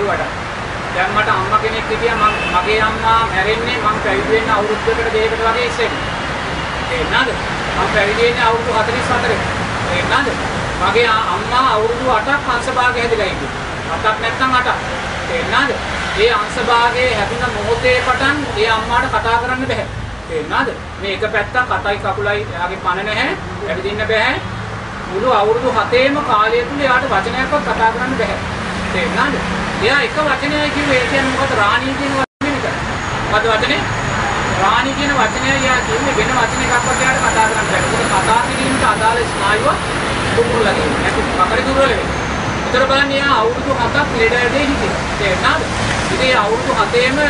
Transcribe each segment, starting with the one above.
දරුවට. දැන් මට අම්මා කෙනෙක් හිටියා මම මගේ අම්මා මැරෙන්නේ මම පැවිදි වෙන්න අවුරුද්දකට දෙකකට වගේ ඉස්සෙල්ලා. තේරෙනවද? මම පැවිදි වෙන්නේ අවුරුදු 44 ක. තේරෙනවද? මගේ අම්මා අවුරුදු 8ක් අංශභාගය හැදලා ඉන්නේ. 8ක් නැත්නම් 8ක්. තේරෙනවද? ඒ අංශභාගයේ හැදුන මොහොතේ පටන් ඒ අම්මාට කතා කරන්න බෑ. තේරෙනවද? මේ එක පැත්තක් කටයි කකුලයි එයාගේ පණ නැහැ. ඇවිදින්න බෑ. මුළු අවුරුදු 7ේම කාලය තුල එයාට වචනයක්වත් කතා කරන්න බෑ. තේරුණාද? එයා එක වචනයයි කිව්වේ ඒ කියන්නේ මොකද රාණී කියන වචනේ විතරයි. මොකද වචනේ? රාණී කියන වචනය එයා කියන්නේ වෙන වචන එකක්වත් එයාට කතා කරන්න බෑ. ඒක කතා කිරීමට අදාළ ස්නායුව දුර්වල වෙනවා. නැත්නම් පකඩ දුර්වල වෙනවා. උතර බලන්න එයා අවුරුදු 7ක් ලෙඩ ඇදේ හිටියේ. තේරුණාද? ඉතින් අවුරුදු 7ේම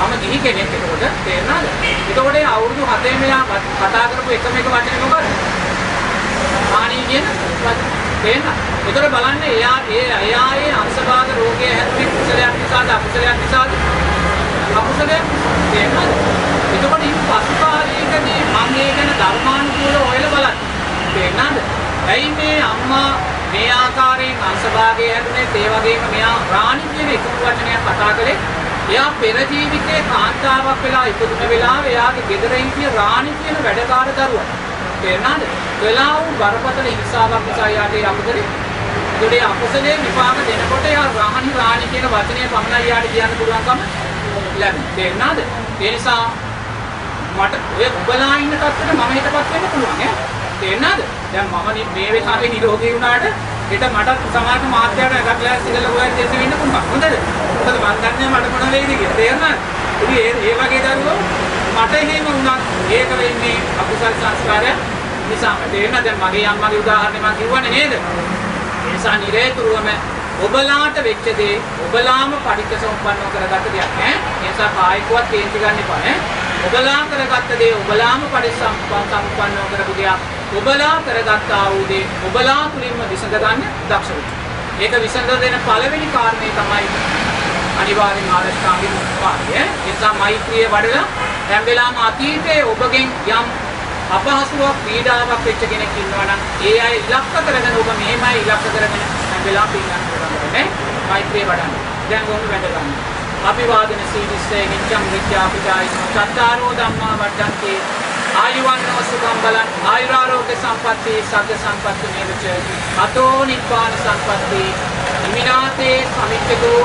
මම ගිහි කෙනෙක් එතකොට තේරුණාද? එතකොට ඒ අවුරුදු 7ේම එයා කතා කරපු එකම එක වචනේ මොකද්ද? රාණී කියන වචනේ. තේන්න. ඒතර බලන්න එයා ඒ එයා ඒ අංශභාග රෝගය හැදුනේ කුසලයක් නිසාද අකුසලයක් නිසාද? අකුසලයක්. තේන්නද? එතකොට ඉන් පසු කාලයකදී මම ඒ ගැන ධර්මානුකූලව හොයලා බලන්න. තේන්නද? ඇයි මේ අම්මා මේ ආකාරයෙන් අංශභාගය හැදුනේ ඒ වගේම මෙයා රාණි කියන එකතු වචනයක් කතා කළේ එයා පෙර ජීවිතේ කාන්තාවක් වෙලා ඉපදුන වෙලාවේ එයාගේ ගෙදර හිටිය රාණි කියන වැඩකාර දරුවා. තේරුණාද? වෙලා වූ බරපතල හිංසාවක් නිසා යාට ඒ අකුසලේ ඒකේ අකුසලේ විපාක දෙනකොට යා රාහනි රාණි කියන වචනේ පමණයි යාට කියන්න පුළුවන්කම ලැබෙන්නේ. තේරුණාද? ඒ නිසා මට ඔය උබලා ඉන්න තත්ත්වෙට මම හිතපත් වෙන්න පුළුවන් ඈ. තේරුණාද? දැන් මම මේ වෙලාවේ නිරෝගී වුණාට හෙට මට සමාජ මාත්‍යාවට එකක් ලෑස්ති කරලා ඔයත් දෙන්න වෙන්න පුළුවන්. හොඳද? මොකද මම දන්නේ මට මොන වෙයිද කියලා. තේරුණාද? ඉතින් ඒ ඒ වගේ දරුවෝ මට එහෙම වුණත් ඒක වෙන්නේ අකුසල් සංස්කාරය නිසාම. තේරෙනවද? දැන් මගේ අම්මගේ උදාහරණය මම කිව්වනේ නේද? ඒ නිසා නිරේතුරුවම ඔබලාට වෙච්ච දේ ඔබලාම පටිච්ච සමුප්පන්නව කරගත්ත දෙයක් ඈ. ඒ නිසා කායිකවත් කේන්ති ගන්න එපා ඈ. ඔබලා කරගත්ත දේ ඔබලාම පටිච්ච සමුප්පන්නව කරපු දෙයක්. ඔබලා කරගත්තා වූ දේ ඔබලා තුලින්ම විසඳ ගන්න දක්ෂ වෙන්න. ඒක විසඳ දෙන පළවෙනි කාරණේ තමයි අනිවාර්යෙන් ආරෂ්ඨාංගික මාර්ගය. ඒ නිසා මෛත්‍රිය වඩලා හැම වෙලාවම අතීතයේ ඔබගෙන් යම් අපහසුාවක් පීඩාවක් වෙච්ච කෙනෙක් ඉන්නවා නම් ඒ අය ඉලක්ක කරගෙන ඔබ මෙහෙමයි ඉලක්ක කරගෙන හැම වෙලාවම පිළිගන්න පුළුවන් නේ මෛත්‍රිය වඩන්න. දැන් ඔන්න වැඩ ගන්න. අභිවාදන සීලිස්සේ නිච්ඡම් විද්‍යාපිතායි සත්තාරෝ ධම්මා වඩ්ඩන්තේ ආයුවන්නෝ සුඛං බලං. ආයුරාරෝග්‍ය සම්පatti සග්ග සම්පatti නේවච අතෝ නිබ්බාන සම්පatti ඉමිනාතේ සමිච්ඡකෝ